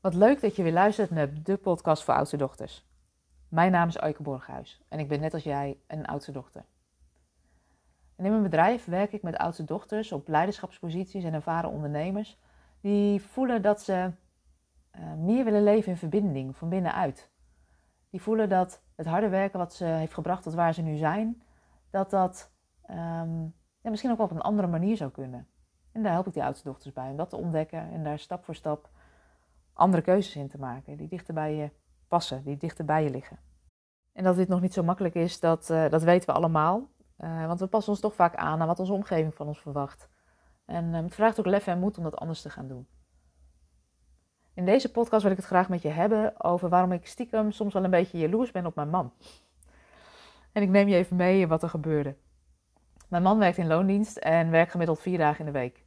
Wat leuk dat je weer luistert naar de podcast voor oudste dochters. Mijn naam is Eike Borghuis en ik ben net als jij een oudste dochter. In mijn bedrijf werk ik met oudste dochters op leiderschapsposities en ervaren ondernemers die voelen dat ze uh, meer willen leven in verbinding, van binnenuit. Die voelen dat het harde werken wat ze heeft gebracht tot waar ze nu zijn, dat dat um, ja, misschien ook wel op een andere manier zou kunnen. En daar help ik die oudste dochters bij om dat te ontdekken en daar stap voor stap andere keuzes in te maken, die dichter bij je passen, die dichter bij je liggen. En dat dit nog niet zo makkelijk is, dat, uh, dat weten we allemaal. Uh, want we passen ons toch vaak aan aan wat onze omgeving van ons verwacht. En uh, het vraagt ook lef en moed om dat anders te gaan doen. In deze podcast wil ik het graag met je hebben over waarom ik stiekem soms wel een beetje jaloers ben op mijn man. En ik neem je even mee in wat er gebeurde. Mijn man werkt in loondienst en werkt gemiddeld vier dagen in de week.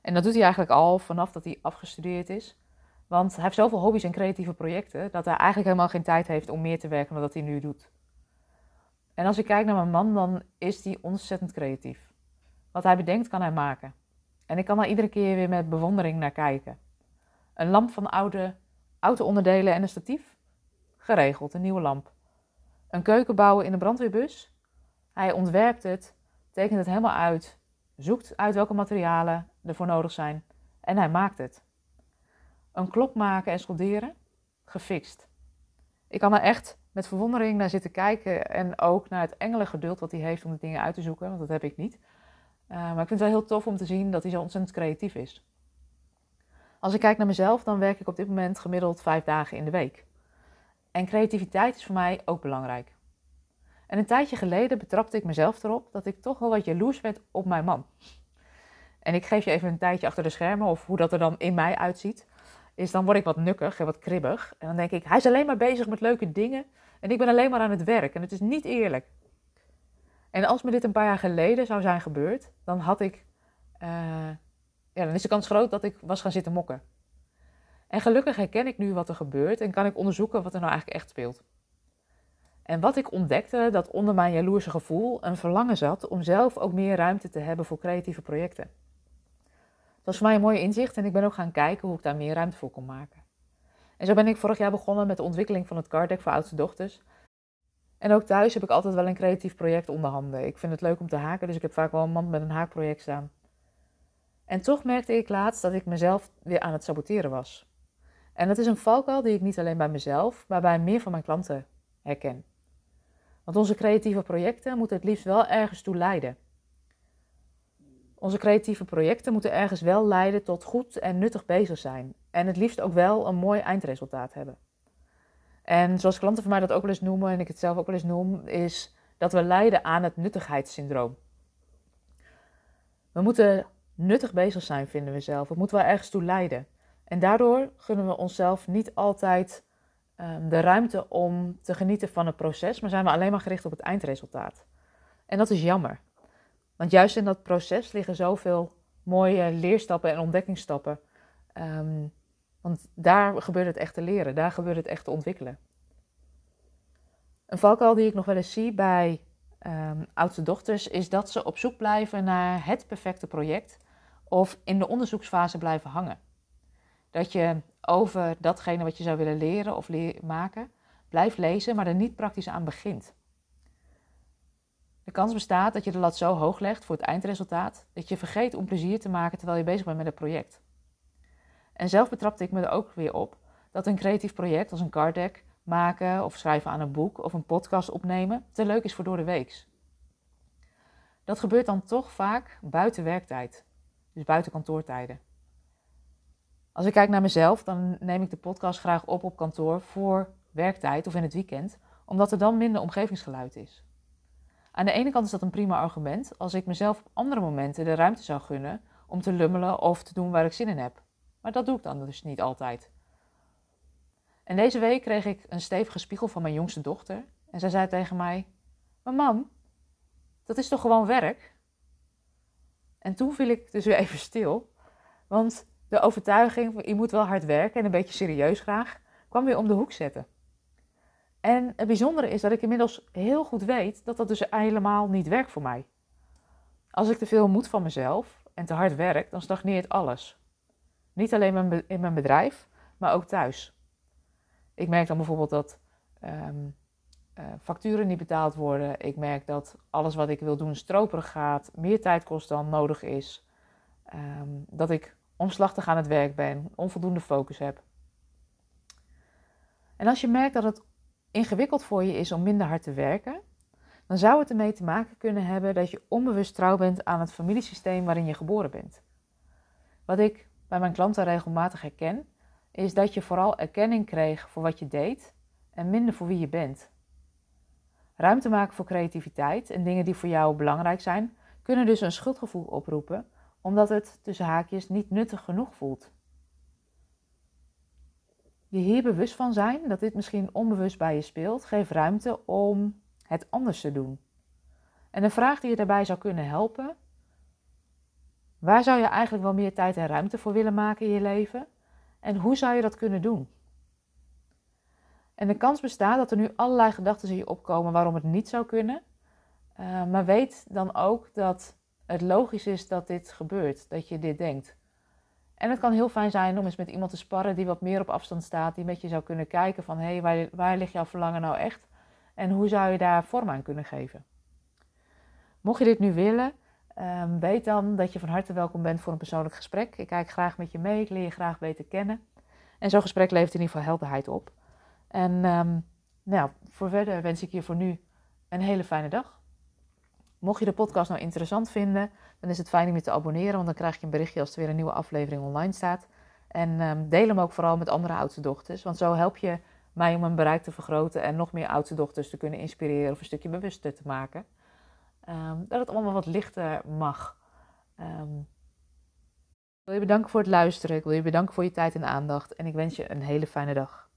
En dat doet hij eigenlijk al vanaf dat hij afgestudeerd is. Want hij heeft zoveel hobby's en creatieve projecten dat hij eigenlijk helemaal geen tijd heeft om meer te werken dan dat hij nu doet. En als ik kijk naar mijn man, dan is hij ontzettend creatief. Wat hij bedenkt, kan hij maken. En ik kan daar iedere keer weer met bewondering naar kijken. Een lamp van oude auto-onderdelen en een statief? Geregeld, een nieuwe lamp. Een keuken bouwen in een brandweerbus? Hij ontwerpt het, tekent het helemaal uit, zoekt uit welke materialen ervoor nodig zijn en hij maakt het. Een klok maken en solderen? Gefixt. Ik kan er echt met verwondering naar zitten kijken en ook naar het engelengeduld wat hij heeft om de dingen uit te zoeken, want dat heb ik niet. Uh, maar ik vind het wel heel tof om te zien dat hij zo ontzettend creatief is. Als ik kijk naar mezelf, dan werk ik op dit moment gemiddeld vijf dagen in de week. En creativiteit is voor mij ook belangrijk. En een tijdje geleden betrapte ik mezelf erop dat ik toch wel wat jaloers werd op mijn man. En ik geef je even een tijdje achter de schermen of hoe dat er dan in mij uitziet. Is dan word ik wat nukkig en wat kribbig. En dan denk ik, hij is alleen maar bezig met leuke dingen en ik ben alleen maar aan het werk. En het is niet eerlijk. En als me dit een paar jaar geleden zou zijn gebeurd, dan had ik, uh, ja, dan is de kans groot dat ik was gaan zitten mokken. En gelukkig herken ik nu wat er gebeurt en kan ik onderzoeken wat er nou eigenlijk echt speelt. En wat ik ontdekte, dat onder mijn jaloerse gevoel een verlangen zat om zelf ook meer ruimte te hebben voor creatieve projecten. Dat was voor mij een mooi inzicht en ik ben ook gaan kijken hoe ik daar meer ruimte voor kon maken. En zo ben ik vorig jaar begonnen met de ontwikkeling van het card deck voor oudste dochters. En ook thuis heb ik altijd wel een creatief project onder handen. Ik vind het leuk om te haken, dus ik heb vaak wel een mand met een haakproject staan. En toch merkte ik laatst dat ik mezelf weer aan het saboteren was. En dat is een valkuil die ik niet alleen bij mezelf, maar bij meer van mijn klanten herken. Want onze creatieve projecten moeten het liefst wel ergens toe leiden. Onze creatieve projecten moeten ergens wel leiden tot goed en nuttig bezig zijn. En het liefst ook wel een mooi eindresultaat hebben. En zoals klanten van mij dat ook wel eens noemen, en ik het zelf ook wel eens noem, is dat we lijden aan het nuttigheidssyndroom. We moeten nuttig bezig zijn, vinden we zelf. Het moet wel ergens toe leiden. En daardoor gunnen we onszelf niet altijd um, de ruimte om te genieten van het proces, maar zijn we alleen maar gericht op het eindresultaat. En dat is jammer. Want juist in dat proces liggen zoveel mooie leerstappen en ontdekkingsstappen. Um, want daar gebeurt het echt te leren, daar gebeurt het echt te ontwikkelen. Een valkuil die ik nog wel eens zie bij um, oudste dochters is dat ze op zoek blijven naar het perfecte project of in de onderzoeksfase blijven hangen. Dat je over datgene wat je zou willen leren of maken blijft lezen, maar er niet praktisch aan begint. De kans bestaat dat je de lat zo hoog legt voor het eindresultaat dat je vergeet om plezier te maken terwijl je bezig bent met het project. En zelf betrapte ik me er ook weer op dat een creatief project als een card deck maken of schrijven aan een boek of een podcast opnemen te leuk is voor door de weeks. Dat gebeurt dan toch vaak buiten werktijd, dus buiten kantoortijden. Als ik kijk naar mezelf, dan neem ik de podcast graag op op kantoor voor werktijd of in het weekend, omdat er dan minder omgevingsgeluid is. Aan de ene kant is dat een prima argument als ik mezelf op andere momenten de ruimte zou gunnen om te lummelen of te doen waar ik zin in heb. Maar dat doe ik dan dus niet altijd. En deze week kreeg ik een stevige spiegel van mijn jongste dochter. En zij zei tegen mij: mam, dat is toch gewoon werk? En toen viel ik dus weer even stil. Want de overtuiging van je moet wel hard werken en een beetje serieus graag, kwam weer om de hoek zetten. En het bijzondere is dat ik inmiddels heel goed weet dat dat dus helemaal niet werkt voor mij. Als ik te veel moet van mezelf en te hard werk, dan stagneert alles. Niet alleen in mijn bedrijf, maar ook thuis. Ik merk dan bijvoorbeeld dat ehm, eh, facturen niet betaald worden. Ik merk dat alles wat ik wil doen stroperig gaat, meer tijd kost dan nodig is. Ehm, dat ik omslachtig aan het werk ben, onvoldoende focus heb. En als je merkt dat het ingewikkeld voor je is om minder hard te werken, dan zou het ermee te maken kunnen hebben dat je onbewust trouw bent aan het familiesysteem waarin je geboren bent. Wat ik bij mijn klanten regelmatig herken, is dat je vooral erkenning kreeg voor wat je deed en minder voor wie je bent. Ruimte maken voor creativiteit en dingen die voor jou belangrijk zijn, kunnen dus een schuldgevoel oproepen, omdat het tussen haakjes niet nuttig genoeg voelt. Je hier bewust van zijn dat dit misschien onbewust bij je speelt, geeft ruimte om het anders te doen. En een vraag die je daarbij zou kunnen helpen: waar zou je eigenlijk wel meer tijd en ruimte voor willen maken in je leven? En hoe zou je dat kunnen doen? En de kans bestaat dat er nu allerlei gedachten in je opkomen waarom het niet zou kunnen. Uh, maar weet dan ook dat het logisch is dat dit gebeurt, dat je dit denkt. En het kan heel fijn zijn om eens met iemand te sparren die wat meer op afstand staat, die met je zou kunnen kijken van hé, hey, waar, waar ligt jouw verlangen nou echt? En hoe zou je daar vorm aan kunnen geven? Mocht je dit nu willen, um, weet dan dat je van harte welkom bent voor een persoonlijk gesprek. Ik kijk graag met je mee, ik leer je graag beter kennen. En zo'n gesprek levert in ieder geval helderheid op. En um, nou, voor verder wens ik je voor nu een hele fijne dag. Mocht je de podcast nou interessant vinden, dan is het fijn om je te abonneren, want dan krijg je een berichtje als er weer een nieuwe aflevering online staat. En um, deel hem ook vooral met andere oudste dochters, want zo help je mij om mijn bereik te vergroten en nog meer oudste dochters te kunnen inspireren of een stukje bewuster te maken. Um, dat het allemaal wat lichter mag. Um, ik wil je bedanken voor het luisteren. Ik wil je bedanken voor je tijd en aandacht. En ik wens je een hele fijne dag.